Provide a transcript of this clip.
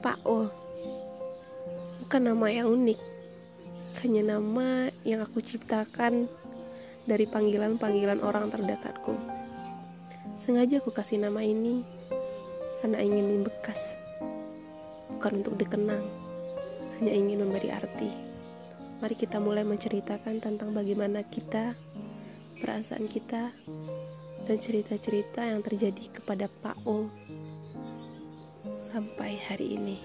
Paul bukan nama yang unik, hanya nama yang aku ciptakan dari panggilan-panggilan orang terdekatku. Sengaja aku kasih nama ini karena ingin membekas, bukan untuk dikenang, hanya ingin memberi arti. Mari kita mulai menceritakan tentang bagaimana kita, perasaan kita, dan cerita-cerita yang terjadi kepada Paul sampai hari ini.